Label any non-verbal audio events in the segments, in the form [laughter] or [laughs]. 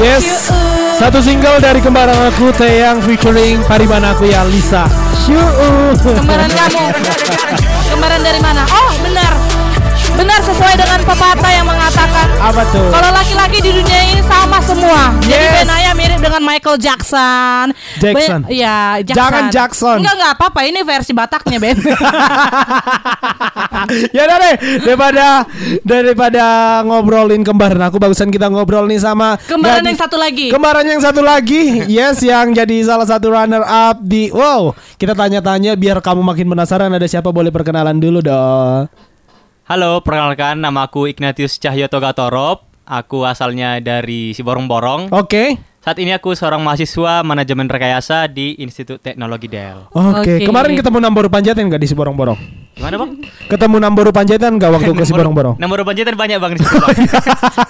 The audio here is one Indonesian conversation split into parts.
Yes. Satu single dari kembaran aku Teyang featuring Parimanaku ya Lisa. Kembaran kamu. Kembaran dari mana? Oh, benar. Benar sesuai dengan pepatah yang mengatakan Apa tuh? kalau laki-laki di dunia ini sama semua. Jadi Yes. Ben Aya mirip dengan Michael Jackson. Jackson. Ben- Iya, Jackson. Jangan Jackson. Enggak enggak apa-apa, ini versi Bataknya, Ben. [laughs] ya udah deh daripada daripada ngobrolin kembaran aku bagusan kita ngobrol nih sama Kembaran yang satu lagi. Kembaran yang satu lagi, yes yang jadi salah satu runner up di Wow, kita tanya-tanya biar kamu makin penasaran ada siapa boleh perkenalan dulu dong. Halo, perkenalkan nama aku Ignatius Cahyoto Gatorop. Aku asalnya dari Siborong-Borong. Oke. Saat ini aku seorang mahasiswa manajemen rekayasa di Institut Teknologi Del. Oke, Oke. kemarin ketemu Namboru Panjaitan nggak di Siborong-Borong? Gimana bang? Ketemu Namboru Panjaitan nggak waktu ke Siborong-Borong? Nomor panjatan banyak bang di [laughs] situ. Bang.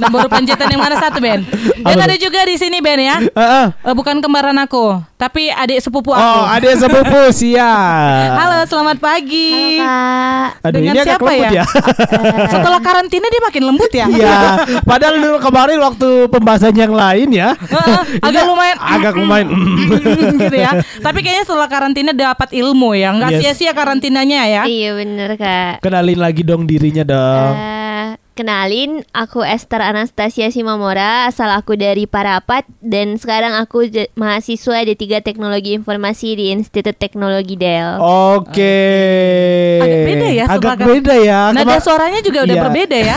Nomor panjatan yang mana satu, Ben? Apa ada juga di sini, Ben ya. Heeh. Eh, bukan kembaran aku, tapi adik sepupu aku. Oh, ada sepupu [laughs] siap. Halo, selamat pagi. Kak. Aduh, Dengan ini agak siapa lembut ya? ya. [laughs] Setelah karantina dia makin lembut ya? Iya, padahal dulu kemarin waktu pembahasan yang lain ya. [laughs] Heeh, agak lumayan agak lumayan. gitu ya. Tapi kayaknya setelah karantina dapat ilmu ya, nggak Yes. sia-sia karantinanya ya. Iya bener kak. Kenalin lagi dong dirinya dong. Eh, kenalin, aku Esther Anastasia Simamora, asal aku dari Parapat dan sekarang aku j- mahasiswa D3 Teknologi Informasi di Institut Teknologi Del. Oke. Agak beda ya Agak setelah- beda ya. Nada Kema- suaranya juga udah Iya. berbeda ya.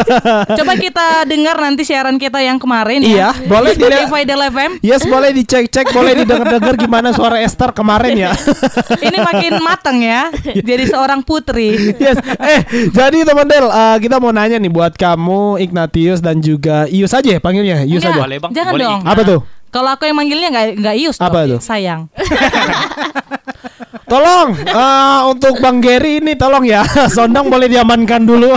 [laughs] Coba kita dengar nanti siaran kita yang kemarin Iya, ya. boleh di. Spotify Del FM. Yes, boleh dicek-cek, boleh didengar-dengar gimana suara Esther kemarin ya. [laughs] Ini makin mateng ya. [laughs] Jadi seorang putri. yes. Eh, jadi teman Del, eh, kita mau nanya nih buat kamu Ignatius dan juga Ius aja ya panggilnya, Ius Enggak, aja. Boleh, Bang. Jangan Boleh. dong. Apa tuh? Kalau aku yang manggilnya nggak nggak Ius Apa dong, tuh? sayang. [laughs] Tolong eh, untuk Bang Gary ini tolong ya, [laughs] Sondang boleh diamankan dulu.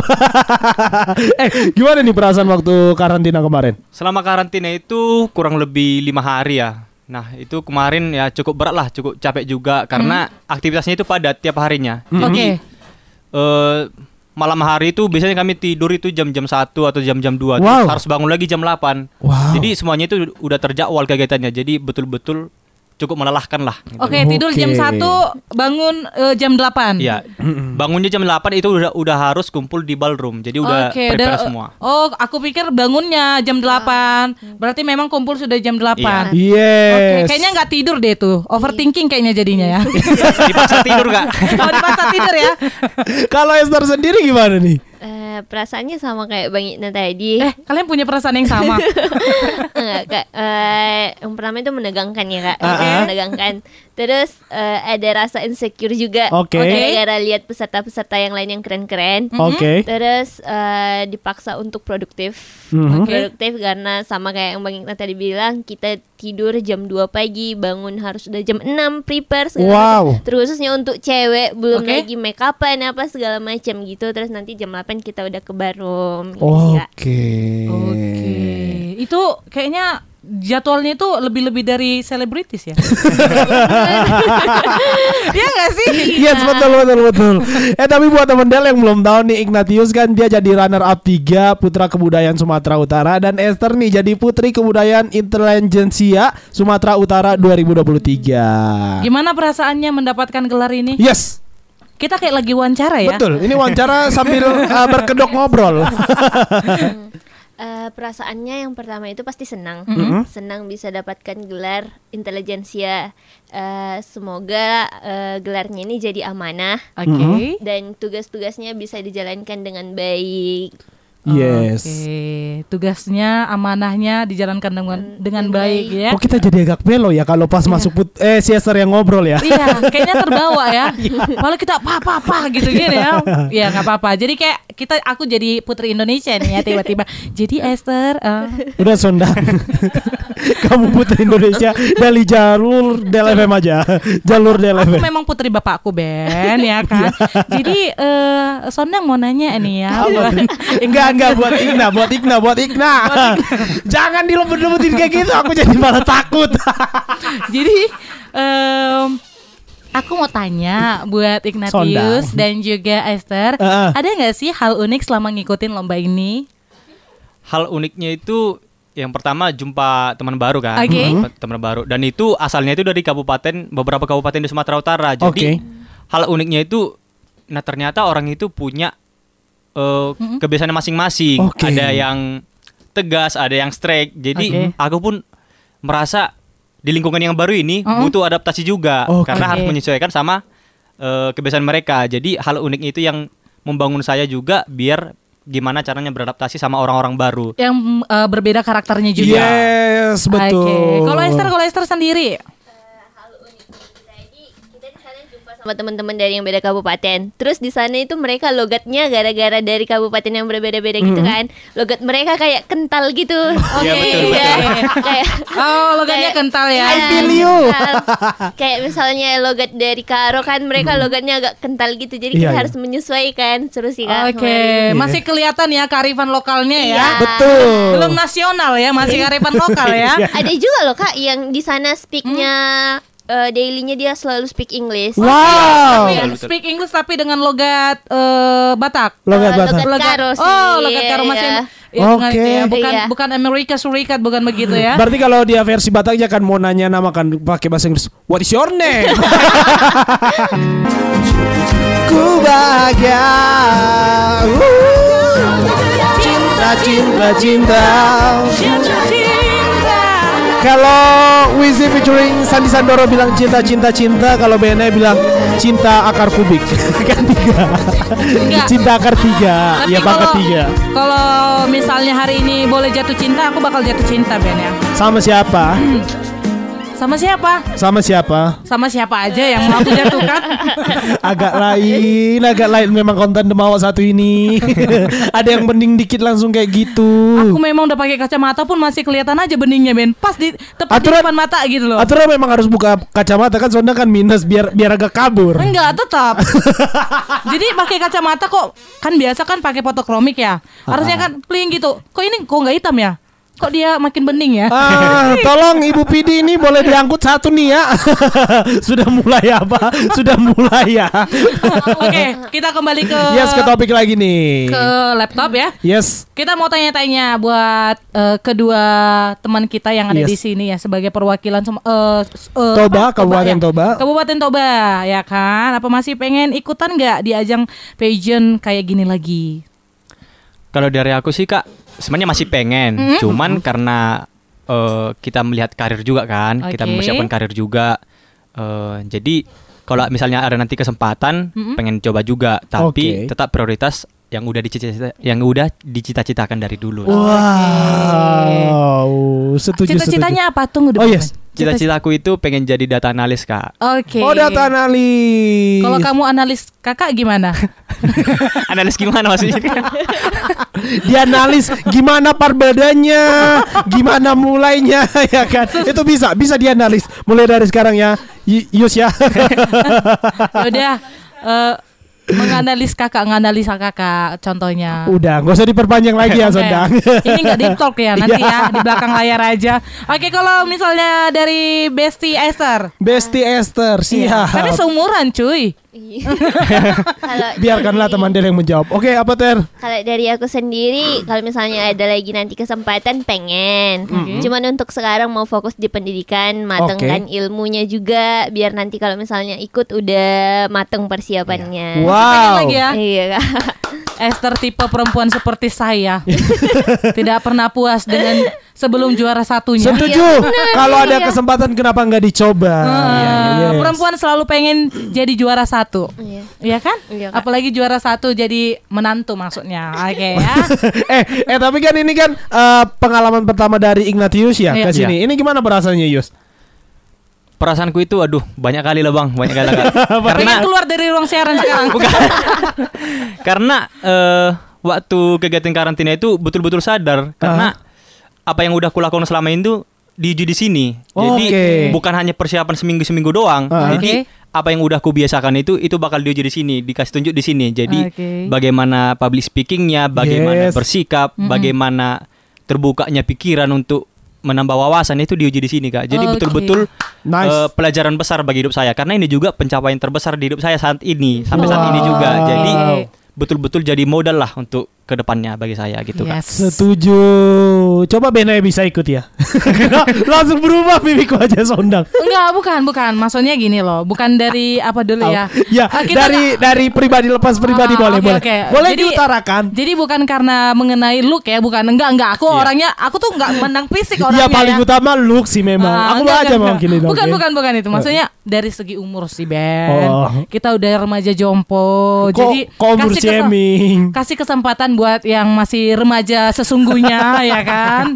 [laughs] eh, gimana nih perasaan waktu karantina kemarin? Selama karantina itu kurang lebih lima hari ya. Nah itu kemarin ya cukup berat lah, cukup capek juga karena aktivitasnya itu padat tiap harinya. Oke. Jadi eh, malam hari itu biasanya kami tidur itu jam-jam 1 atau jam-jam 2 terus Wow. harus bangun lagi jam 8. Wow. Jadi semuanya itu udah terjadwal kegiatannya. Jadi betul-betul cukup melelahkan lah. gitu. Oke, tidur jam Oke. 1, bangun eh, jam 8. Iya. Bangunnya jam 8 itu udah udah harus kumpul di ballroom. Jadi udah Oke, prepare udah- semua. Oh, aku pikir bangunnya jam 8. Berarti memang kumpul sudah jam 8. Iya. Oke, Yes. kayaknya nggak tidur deh tuh. Overthinking kayaknya jadinya ya. Dipaksa tidur gak? Kalau [laughs] dipaksa tidur ya. [laughs] Kalau Esther sendiri gimana nih? Eh, perasaannya sama kayak Bang Igna tadi. Eh, kalian punya perasaan yang sama. [laughs] Enggak, Kak. Eh, yang pertama itu menegangkan ya kak. Ah, ah. Menegangkan. Terus eh, ada rasa insecure juga. Oke. Gara-gara lihat peserta-peserta yang lain yang keren-keren. Oke. Terus eh, dipaksa untuk produktif. Mhm. Oke. Produktif karena sama kayak yang Bang Igna tadi bilang, kita tidur jam 2 pagi, bangun harus udah jam 6 prepare segala Wow. macam. Terus khususnya untuk cewek, belum Oke. lagi make upan apa segala macam gitu. Terus nanti jam 8 kita udah ke barum. gitu. Oke. Oke. Itu kayaknya jadwalnya itu lebih-lebih dari selebritis ya. Iya [laughs] nggak sih? Yes betul betul betul. Eh tapi buat temen Del yang belum tahu nih Ignatius kan dia jadi runner up 3 Putra Kebudayaan Sumatera Utara dan Esther nih jadi Putri Kebudayaan Intelijensia Sumatera Utara 2023. Gimana perasaannya mendapatkan gelar ini? Yes, Kita kayak lagi wawancara ya. betul. Ini wawancara sambil uh, [laughs] berkedok ngobrol. Eh, perasaannya yang pertama itu pasti senang, Mhm. senang bisa dapatkan gelar intelijensia. Eh, semoga eh, gelarnya ini jadi amanah Oke. dan tugas-tugasnya bisa dijalankan dengan baik. Yes. Oke, tugasnya amanahnya dijalankan dengan dengan dengan baik ya. Kok kita jadi agak belo ya kalau pas masuk put eh si Esther yang ngobrol ya. Iya, kayaknya terbawa ya. [laughs] Malah kita apa apa apa gitu gini ya. [laughs] Ya nggak apa-apa. Jadi kayak kita aku jadi putri Indonesia nih ya tiba-tiba. Jadi Esther, eh, Udah sondang. [laughs] Kamu putri Indonesia dari jalur DLFM aja. Jalur aku DLFM. memang putri bapakku Ben ya kan. Jadi eh Sondang mau nanya nih ya. Enggak enggak buat Igna, buat Igna, buat Igna. [laughs] Jangan dilebut-lebutin kayak gitu, aku jadi malah takut. [laughs] Jadi em, aku mau tanya buat Ignatius Sondang. dan juga Esther, Heeh. ada nggak sih hal unik selama ngikutin lomba ini? Hal uniknya itu yang pertama jumpa teman baru kan. Jumpa teman baru. Dan itu asalnya itu dari kabupaten beberapa kabupaten di Sumatera Utara. Jadi Oke. hal uniknya itu, nah ternyata orang itu punya eh, kebiasaan masing-masing. Oke. Ada yang tegas, ada yang strike. Jadi Oke. aku pun merasa di lingkungan yang baru ini Mm-mm. butuh adaptasi juga Oke. karena harus menyesuaikan sama eh, kebiasaan mereka. Jadi hal unik itu yang membangun saya juga biar gimana caranya beradaptasi sama orang-orang baru. Yang eh, berbeda karakternya juga. Yes, betul. Oke. Kalau Esther, kalau Esther sendiri, hal unik terjadi kita di sana jumpa sama teman-teman dari yang beda kabupaten terus di sana itu mereka logatnya gara-gara dari kabupaten yang berbeda-beda gitu kan logat mereka kayak kental gitu [laughs] oke Iya, betul, iya. betul. [laughs] kayak oh logatnya kayak- kental ya. I feel you. kental. [laughs] kayak misalnya logat dari Karo kan mereka logatnya agak kental gitu jadi Iya, kita iya. harus menyesuaikan seru sih kak Oke, kemarin. masih kelihatan ya kearifan lokalnya ya. Iya. Betul. Belum nasional ya, masih kearifan lokal ya. ada juga loh kak yang di sana speaknya eh, dailynya dia selalu speak English Wow. Tapi speak English tapi dengan logat eh, Batak. Logat Eh, Batak. logat Karo sih Oh, logat Karo masih. iya. Ya, bukan Oke. itu ya. Bukan Iya. bukan Amerika Serikat, bukan begitu ya. Berarti kalau dia versi Bataknya kan mau nanya nama kan pakai bahasa Inggris. What is your name? [laughs] Ku bahagia. Uh, Cinta, cinta, cinta. Kalau Wizzy featuring Sandi Sandoro bilang cinta, cinta, cinta. Kalau BNI bilang cinta akar kubik. [laughs] kan tiga. Cinta akar tiga. Tapi Ya kalau- tiga. Kalau misalnya hari ini boleh jatuh cinta, aku bakal jatuh cinta Ben ya. Sama siapa? Sama siapa? Sama siapa? Sama siapa aja yang mau aku jatuhkan? [laughs] agak lain, agak lain memang konten Demawa satu ini. [laughs] Ada yang bening dikit langsung kayak gitu. Aku memang udah pakai kacamata pun masih kelihatan aja beningnya Ben. Pas di tepat di Aturan- depan mata gitu loh. Aturan memang harus buka kacamata kan soalnya kan minus biar biar agak kabur. Enggak, tetap. [laughs] Jadi pakai kacamata kok kan biasa kan pakai fotokromik ya. Harusnya kan pling gitu. Kok ini kok nggak hitam ya? Kok dia makin bening ya? Ah, [laughs] tolong Ibu Pidi ini boleh diangkut satu nih ya. [laughs] Sudah mulai apa? Sudah mulai ya. [laughs] Oke, kita kembali ke Yes, ke topik lagi nih. ke laptop ya. Yes. Kita mau tanya-tanya buat eh, kedua teman kita yang ada Yes. di sini ya sebagai perwakilan eh, s- eh, Toba, apa? Kabupaten ya. Toba. Kabupaten Toba ya kan? Apa masih pengen ikutan nggak di ajang pageant kayak gini lagi? Kalau dari aku sih kak, sebenarnya masih pengen, Mm-hmm. cuman karena eh, kita melihat karir juga kan, kita Oke. mempersiapkan karir juga. eh, jadi kalau misalnya ada nanti kesempatan, Mm-mm. pengen coba juga, tapi Oke. tetap prioritas yang udah dicita yang udah dicita-citakan dari dulu. Wow. Setuju, setuju. Cita-citanya apa? Tunggu Oh, dulu. yes. Cita-citaku itu pengen jadi data analis kak. Oke. Oh, data analis. Kalau kamu analis kakak gimana? [laughs] analis gimana maksudnya? [laughs] dia analis gimana perbedaannya, gimana mulainya [laughs] ya kan. Itu bisa, bisa dianalis mulai dari sekarang ya. Y- Yus ya. ya udah eh, menganalis kakak, menganalisa kakak contohnya. Udah, nggak usah diperpanjang lagi ya. Sondang. [laughs] Ini nggak deep talk ya nanti Iya. ya di belakang layar aja. Oke kalau misalnya dari Besti Esther. Besti Esther, Iya. siap. Tapi seumuran cuy. Iya. [laughs] kalau Biarkanlah teman Del yang menjawab. Oke, apa Ter? Kalau dari aku sendiri, kalau misalnya ada lagi nanti kesempatan pengen. Cuman untuk sekarang mau fokus di pendidikan, matengkan ilmunya juga biar nanti kalau misalnya ikut udah mateng persiapannya. Pengen Wow. lagi ya. Iya Kak. Esther tipe perempuan seperti saya. [laughs] Tidak pernah puas dengan sebelum juara satunya. Setuju. Iya, bener, [laughs] Kalau ada iya. kesempatan kenapa nggak dicoba? Ah, Iya, iya. Perempuan selalu pengen jadi juara satu. Iya. Iya kan? Iya, Kak. Apalagi juara satu jadi menantu maksudnya. Oke ya. [laughs] eh, eh tapi kan ini kan eh, pengalaman pertama dari Ignatius ya Iya. ke sini. Ini gimana perasaannya, Yus? Perasaanku itu, aduh banyak kali lah bang, banyak kali lah Kak. Pengen Karena keluar dari ruang siaran sekarang. Bukan. [laughs] karena eh, waktu kegiatan karantina itu betul-betul sadar karena apa yang udah kulakukan selama itu diuji di sini. Jadi Oke. bukan hanya persiapan seminggu-seminggu doang. Ah. Jadi Oke. apa yang udah kubiasakan itu itu bakal diuji di sini, dikasih tunjuk di sini. Jadi Oke. bagaimana public speakingnya, bagaimana Yes. bersikap, bagaimana terbukanya pikiran untuk menambah wawasan itu diuji di sini kak. Jadi Oke. betul-betul Nice. eh, pelajaran besar bagi hidup saya karena ini juga pencapaian terbesar di hidup saya saat ini sampai saat ini juga. Wow. Jadi betul-betul jadi modal lah untuk ke depannya bagi saya gitu. Yes. Setuju. Coba Benai bisa ikut ya. [laughs] Langsung berubah mimikku aja sondang. Enggak, bukan, bukan. Maksudnya gini loh, bukan dari apa dulu ya? Ya, Ah, kita dari nggak- dari pribadi lepas pribadi Ah, boleh oke, boleh. oke. Boleh Jadi- diutarakan. Jadi bukan karena mengenai look ya, bukan enggak enggak. Aku orangnya, aku tuh enggak menang fisik Ya orangnya. paling utama look sih memang. Ah, Aku enggak, aja enggak. Bukan, oke? bukan, bukan itu. Maksudnya dari segi umur sih Ben. Oh. Kita udah remaja jompo. Kok- jadi kasih kesem- kasih kesempatan buat yang masih remaja sesungguhnya [laughs] ya kan.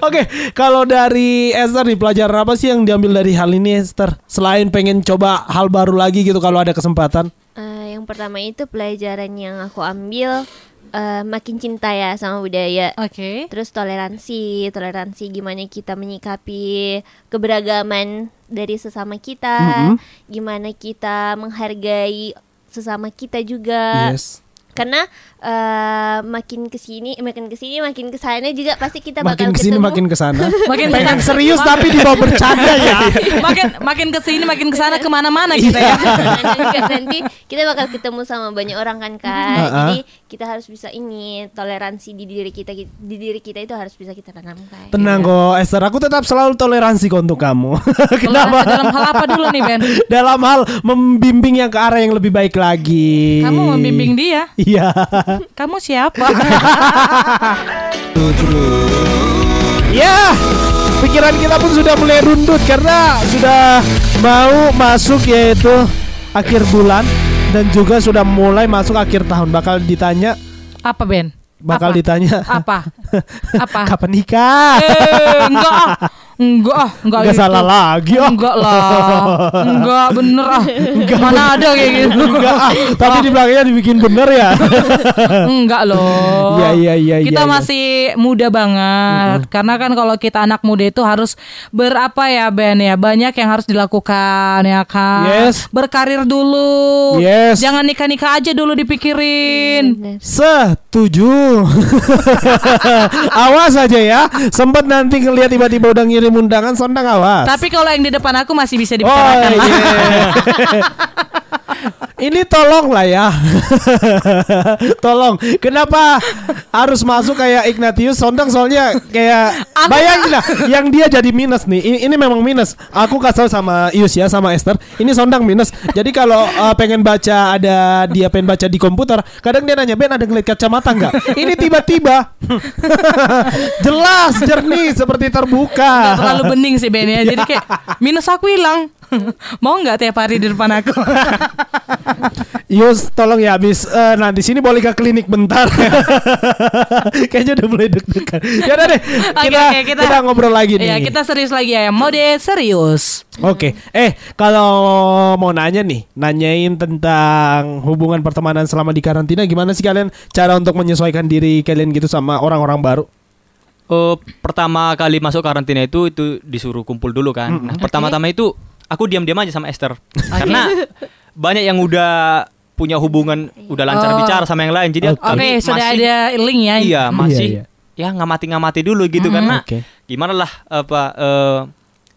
Oke, kalau dari Esther nih pelajaran apa sih yang diambil dari hal ini Esther? Selain pengen coba hal baru lagi gitu kalau ada kesempatan. Eh, yang pertama itu pelajaran yang aku ambil eh, makin cinta ya sama budaya. Oke. Terus toleransi, toleransi gimana kita menyikapi keberagaman dari sesama kita, Mhm. gimana kita menghargai sesama kita juga. Yes. Karena eh, makin ke sini, makin ke sini, makin ke sana juga pasti kita Makin bakal ke sini ketemu. makin ke sana. [laughs] Makin pengen serius tapi dibawa bercanda ya. [laughs] makin makin ke sini makin ke sana ke mana-mana kita ya. Karena juga nanti kita bakal ketemu sama banyak orang kan kak. Uh-uh. Jadi kita harus bisa ini toleransi di diri kita di diri kita itu harus bisa kita tanamkan. Tenang kok Esther, aku tetap selalu toleransi kok untuk kamu. Toleransi [laughs] Kenapa? dalam hal apa dulu nih Ben? [laughs] Dalam hal membimbing yang ke arah yang lebih baik lagi. Kamu membimbing dia? Iya. [laughs] Kamu siapa? Ya, pikiran kita pun sudah mulai rundut karena sudah mau masuk yaitu akhir bulan dan juga sudah mulai masuk akhir tahun. Bakal ditanya, apa Ben? bakal apa? ditanya Apa? [laughs] Apa? kapan nikah? Eh, enggak. Enggak ah, enggak Gak gitu. salah lagi oh. Enggak lah. Enggak bener ah. Mana ada kayak gitu. Enggak ah, tapi di belakangnya dibikin bener ya. [laughs] Enggak loh. Iya, iya, iya, Kita iya. masih muda banget. Karena kan kalau kita anak muda itu harus berapa ya Ben ya? Banyak yang harus dilakukan ya kan. Yes. Berkarir dulu. Yes. Jangan nikah-nikah aja dulu dipikirin. Bener. Setuju. [laughs] awas aja ya. Sempat nanti ngelihat tiba-tiba udah ngirim undangan, sondang awas. Tapi kalau yang di depan aku masih bisa Oh dibicarakan lah. iya. [laughs] Ini tolong lah ya. [laughs] tolong. Kenapa harus masuk kayak Ignatius Sondang soalnya kayak bayangin lah yang dia jadi minus nih. Ini, ini memang minus. Aku kasih sama Ius ya sama Esther. Ini Sondang minus. Jadi kalau uh, pengen baca ada dia pengen baca di komputer, kadang dia nanya, "Ben ada ngeliat kacamata nggak?" Ini tiba-tiba [laughs] jelas jernih seperti terbuka. terlalu bening sih Ben ya. Jadi kayak [laughs] minus aku hilang. [laughs] Mau nggak tiap hari di depan aku? [laughs] Yus, tolong ya habis eh, nah di sini boleh ke klinik bentar. [laughs] Kayaknya udah mulai deg-degan. Ya udah deh, Oke, kita, oke, kita ngobrol lagi nih. Iya, kita serius lagi ya. Mode serius. Oke, eh kalau mau nanya nih, nanyain tentang hubungan pertemanan selama di karantina, gimana sih kalian cara untuk menyesuaikan diri kalian gitu sama orang-orang baru? Oh, pertama kali masuk karantina itu itu disuruh kumpul dulu kan. Nah, pertama-tama itu aku diam-diam aja sama Esther. Karena banyak yang udah punya hubungan udah lancar Oh. bicara sama yang lain. Jadi Oke. Oke, kami sudah masih- ada link ya. Iya, Hmm. masih Iya, ya ngamati-ngamati dulu gitu Hmm. karena Oke. gimana lah apa eh,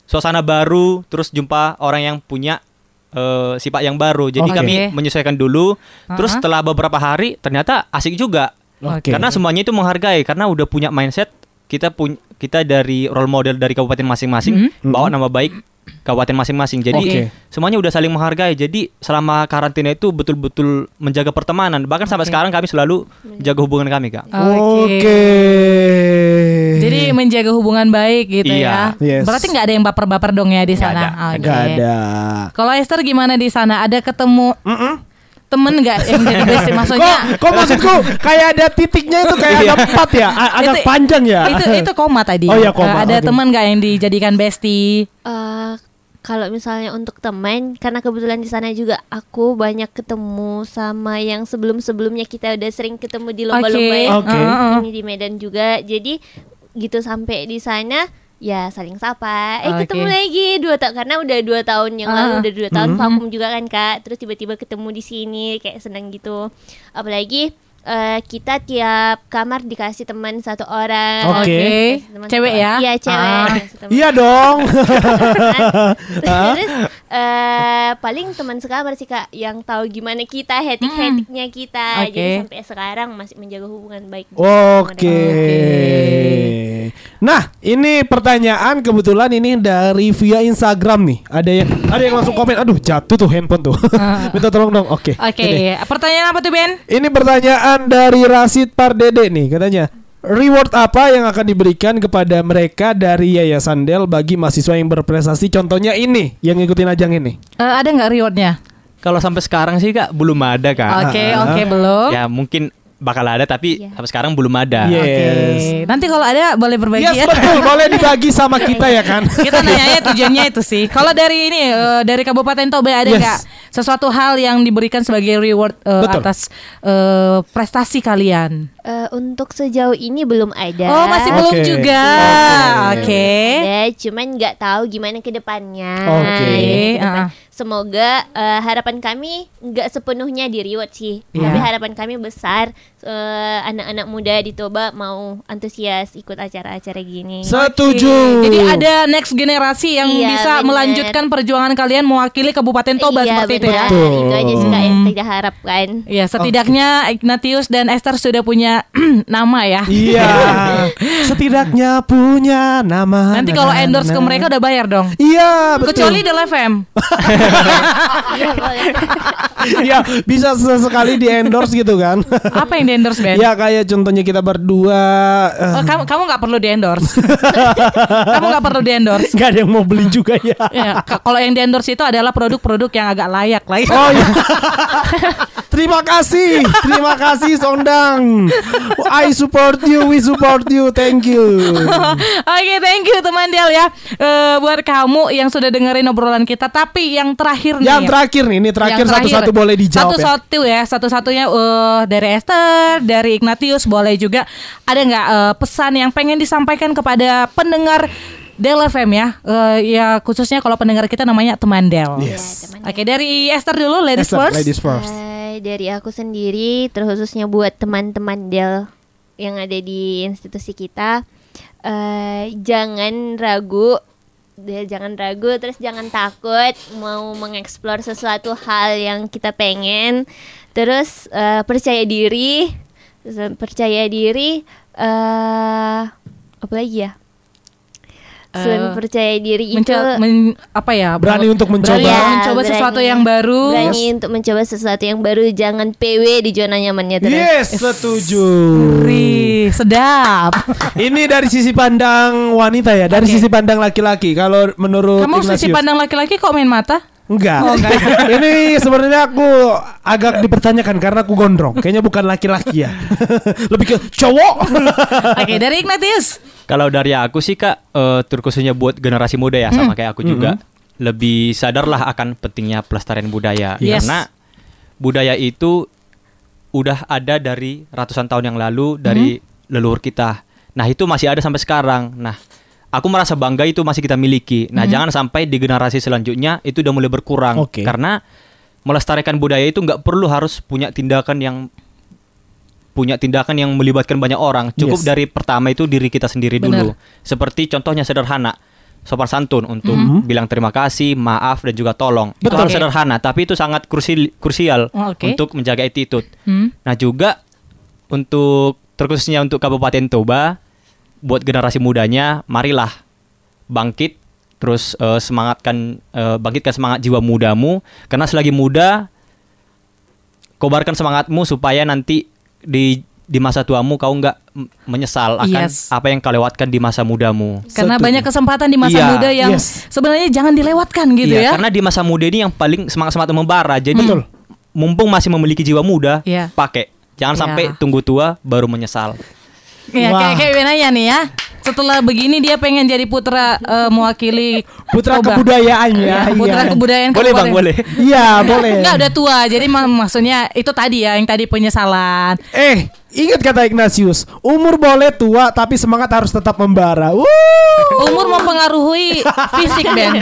suasana baru terus jumpa orang yang punya eh, sifat yang baru. Jadi Oke. kami menyesuaikan dulu. Terus Uh-huh. setelah beberapa hari ternyata asik juga. Oke. Karena semuanya itu menghargai karena udah punya mindset kita punya kita dari role model dari kabupaten masing-masing Mhm. bawa nama baik kabupaten masing-masing. Jadi Oke. semuanya udah saling menghargai. Jadi selama karantina itu betul-betul menjaga pertemanan. Bahkan sampai Oke. sekarang kami selalu jaga hubungan kami, Kak. Oke. Jadi menjaga hubungan baik gitu Iya. ya. Yes. Berarti nggak ada yang baper-baper dong ya di Nggak sana. ada. Oke. Gak ada. Kalau Esther gimana di sana? Ada ketemu Mm-mm. Temen nggak yang jadi [laughs] besti? Maksudnya Kok, kok maksudku kayak ada titiknya itu kayak ada empat ya, A- agak Itu- panjang ya. itu itu koma tadi. Oh iya, koma, Eh, ada oke. teman nggak yang dijadikan bestie? Eh, kalau misalnya untuk teman, karena kebetulan di sana juga aku banyak ketemu sama yang sebelum-sebelumnya kita udah sering ketemu di lomba-lomba yang Oke. Heeh. ini di Medan juga. Jadi gitu sampai di sana ya saling sapa. Eh Oke. ketemu lagi dua tahun karena udah dua tahun yang lalu Ah. udah dua tahun Mhm. vakum juga kan kak. Terus tiba-tiba ketemu di sini kayak seneng gitu. Apalagi eh, kita tiap kamar dikasih teman satu orang. Oke. Dikasih teman Cewek ya? Iya cewek. Ah. Iya dong. [laughs] Terus eh, paling teman sekamar sih kak yang tahu gimana kita hetik-hetiknya kita. Oke. Jadi sampai sekarang masih menjaga hubungan baik. Oke. Nah, ini pertanyaan kebetulan ini dari via Instagram nih. Ada yang ada yang langsung komen. Aduh, jatuh tuh handphone tuh. [laughs] Minta tolong dong. Oke. Oke, Ini. pertanyaan apa tuh Ben? Ini pertanyaan dari Rasid Pardede nih katanya. Reward apa yang akan diberikan kepada mereka dari Yayasan Del bagi mahasiswa yang berprestasi? Contohnya ini, yang ngikutin ajang ini. Eh, ada nggak rewardnya? Kalau sampai sekarang sih kak belum ada kak. Oke, Ah. oke belum. Ya mungkin bakal ada tapi Iya. sampai sekarang belum ada. Oke. Yes. Nanti kalau ada boleh berbagi Yes, ya. betul. Boleh [laughs] dibagi sama kita ya kan? Kita nanya tujuannya itu sih. Kalau dari ini eh, dari Kabupaten Toba ada Yes. nggak sesuatu hal yang diberikan sebagai reward Betul. atas eh, prestasi kalian? Eh, untuk sejauh ini belum ada. Oh masih belum Oke. juga. Oke. Ada, cuman nggak tahu gimana ke depannya. Oke. Ke depan. ah. Semoga eh, harapan kami nggak sepenuhnya di reward sih, Iya. tapi harapan kami besar eh, anak-anak muda di Toba mau antusias ikut acara-acara gini. Setuju. Jadi ada next generasi yang Iya, bisa bener. melanjutkan perjuangan kalian mewakili Kabupaten Toba iya, seperti itu ya. Betul. Itu aja sih Kak, yang kita harapkan. Ya, setidaknya Ignatius dan Esther sudah punya [clears throat] nama ya. Iya. [laughs] Setidaknya punya nama. Nanti kalau endorse ke mereka udah bayar dong. Iya, betul. Kecuali Del FM. Iya. [laughs] Iya, bisa sesekali di endorse gitu kan. [laughs] Apa yang di endorse Ben? Ya kayak contohnya kita berdua eh, Oh, kamu kamu nggak perlu di endorse. kamu nggak perlu di endorse. nggak ada yang mau beli juga ya. Ya, kalau yang di endorse itu adalah produk-produk yang agak layak lah ya. Oh iya. terima kasih, terima kasih Sondang. I support you, we support you, thank you. [laughs] Oke, thank you teman Del ya. Eh, buat kamu yang sudah dengerin obrolan kita, tapi yang terakhir nih. Yang terakhir nih, ini terakhir satu-satu boleh dijawab ya. Satu-satu ya, satu-satunya eh, dari Esther, dari Ignatius boleh juga. Ada nggak eh, pesan yang pengen disampaikan kepada pendengar Del FM ya? Eh, ya khususnya kalau pendengar kita namanya teman Del. Yes. Ya, teman Oke, dari Esther dulu, ladies Esther, first. ladies first. Hai, dari aku sendiri terkhususnya buat teman-teman Del yang ada di institusi kita eh, jangan ragu Del, jangan ragu terus jangan takut mau mengeksplor sesuatu hal yang kita pengen terus eh, percaya diri percaya diri eh apa lagi ya selain Eh, percaya diri itu men- apa ya? Berani untuk mencoba. Berani Iya, mencoba berani. sesuatu yang baru. berani untuk mencoba sesuatu yang baru jangan PW di zona nyamannya terus Yes, setuju. Sedap. [laughs] Ini dari sisi pandang wanita ya, dari Oke. sisi pandang laki-laki. Kalau menurut Kamu sisi Ignatius. pandang laki-laki kok main mata? Enggak. Oh, enggak. [laughs] Ini sebenarnya aku agak dipertanyakan karena aku gondrong. Kayaknya bukan laki-laki ya. [laughs] Lebih ke cowok. [laughs] Oke, dari Ignatius. Kalau dari aku sih kak, eh, terkhususnya buat generasi muda ya sama kayak aku juga, lebih sadarlah akan pentingnya pelestarian budaya. Yes. Karena budaya itu udah ada dari ratusan tahun yang lalu dari leluhur kita. Nah itu masih ada sampai sekarang. Nah aku merasa bangga itu masih kita miliki. Nah jangan sampai di generasi selanjutnya itu udah mulai berkurang. Oke. Karena melestarikan budaya itu nggak perlu harus punya tindakan yang punya tindakan yang melibatkan banyak orang. Cukup Yes. dari pertama itu diri kita sendiri Benar. dulu. Seperti contohnya sederhana. Sopan santun untuk bilang terima kasih, maaf dan juga tolong. Itu Betul. harus Oke. sederhana, tapi itu sangat krusi- krusial Oh, oke. untuk menjaga attitude. Hmm. Nah, juga untuk terkhususnya untuk Kabupaten Toba buat generasi mudanya, marilah bangkit terus eh, semangatkan eh, bangkitkan semangat jiwa mudamu karena selagi muda kobarkan semangatmu supaya nanti di di masa tuamu kau nggak menyesal akan Yes. apa yang kau lewatkan di masa mudamu. Karena Setuju. banyak kesempatan di masa Iya, muda yang yes. sebenarnya jangan dilewatkan gitu Iya, ya. Karena di masa muda ini yang paling semangat-semangat membara. Jadi Betul. mumpung masih memiliki jiwa muda, Iya. pakai. Jangan Iya. sampai tunggu tua baru menyesal. Ya, Wah. kayak kayak Benaya nih ya. Setelah begini dia pengen jadi putra eh, mewakili Putra Toba. kebudayaan Ya, ya. putra iya. kebudayaan Boleh bang, boleh. [laughs] Iya, boleh. Enggak udah tua. Jadi mak- maksudnya itu tadi ya yang tadi penyesalan. Eh, Ingat kata Ignatius, umur boleh tua tapi semangat harus tetap membara. Wuh. Umur mempengaruhi fisik Ben. [laughs]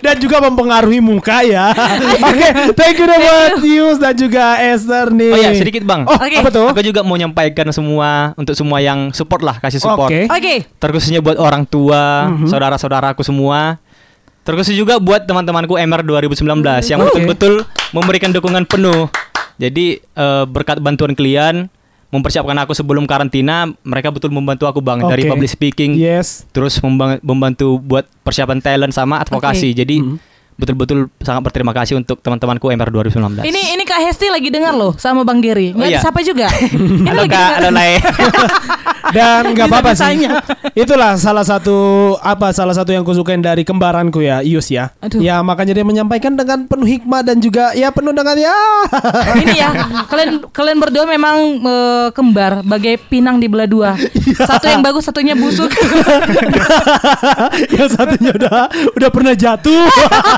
dan juga mempengaruhi muka ya. [laughs] Oke, thank you buat Yus dan juga Esther nih. Oh ya sedikit bang. Oh, Oke. apa tuh? Aku juga mau nyampaikan semua untuk semua yang support lah kasih support. Oke. Oke. Terkhususnya buat orang tua, Mhm. saudara-saudaraku semua. Terkhusus juga buat teman-temanku MR 2019 yang Oke. betul-betul memberikan dukungan penuh. Jadi eh, berkat bantuan kalian mempersiapkan aku sebelum karantina, mereka betul membantu aku bang dari Oke. public speaking, Yes. terus memba- membantu buat persiapan talent sama advokasi. Jadi Mhm. betul-betul sangat berterima kasih untuk teman-temanku MR 2019. Ini ini Kak Hesti lagi dengar loh sama Bang Giri. Nggak Oh, iya. disapa juga. [laughs] Ini Halo lagi kak, halo Lai. Dan nggak apa-apa sih. Itulah salah satu apa salah satu yang kusukain dari kembaranku ya, Ius ya. Aduh. Ya makanya dia menyampaikan dengan penuh hikmah dan juga ya penuh dengan ya. [laughs] ini ya kalian kalian berdua memang eh, kembar bagai pinang di belah dua satu yang bagus satunya busuk [laughs] yang satunya udah udah pernah jatuh.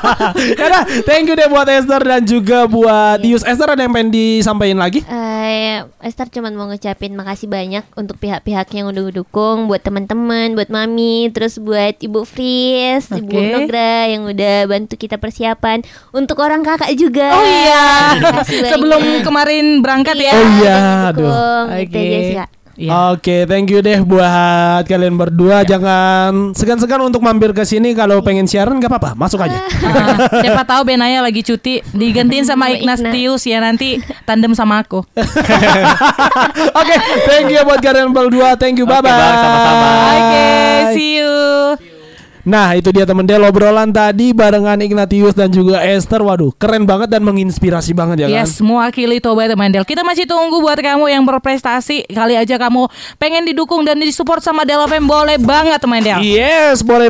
[laughs] ya udah, thank you deh buat Esther dan juga buat Ius. Esther ada yang pengen disampaikan lagi? Eh, Esther cuman mau ngucapin makasih banyak untuk pihak-pihak yang udah dukung, buat teman-teman, buat mami, terus buat Ibu Fris, Ibu Oke. Nogra yang udah bantu kita persiapan, untuk orang kakak juga. oh iya sebelum kemarin berangkat ya Oh iya, aduh. dukung, gitu Oke. aja sih, Kak. Iya. Oke, thank you deh buat kalian berdua. Jangan segan-segan untuk mampir ke sini kalau pengen siaran nggak apa-apa, masuk aja. [laughs] Ah, siapa tahu Benaya lagi cuti digantiin sama Ignatius ya nanti tandem sama aku. [laughs] Oke, thank you buat kalian berdua. Thank you, bye Oke, bye. Sama-sama. Oke, see you. Nah, itu dia temen Del obrolan tadi barengan Ignatius dan juga Esther. Waduh, keren banget dan menginspirasi banget ya kan. Yes, mewakili Toba teman Del. Kita masih tunggu buat kamu yang berprestasi. Kali aja kamu pengen didukung dan disupport sama Del FM boleh banget teman Del. Yes, boleh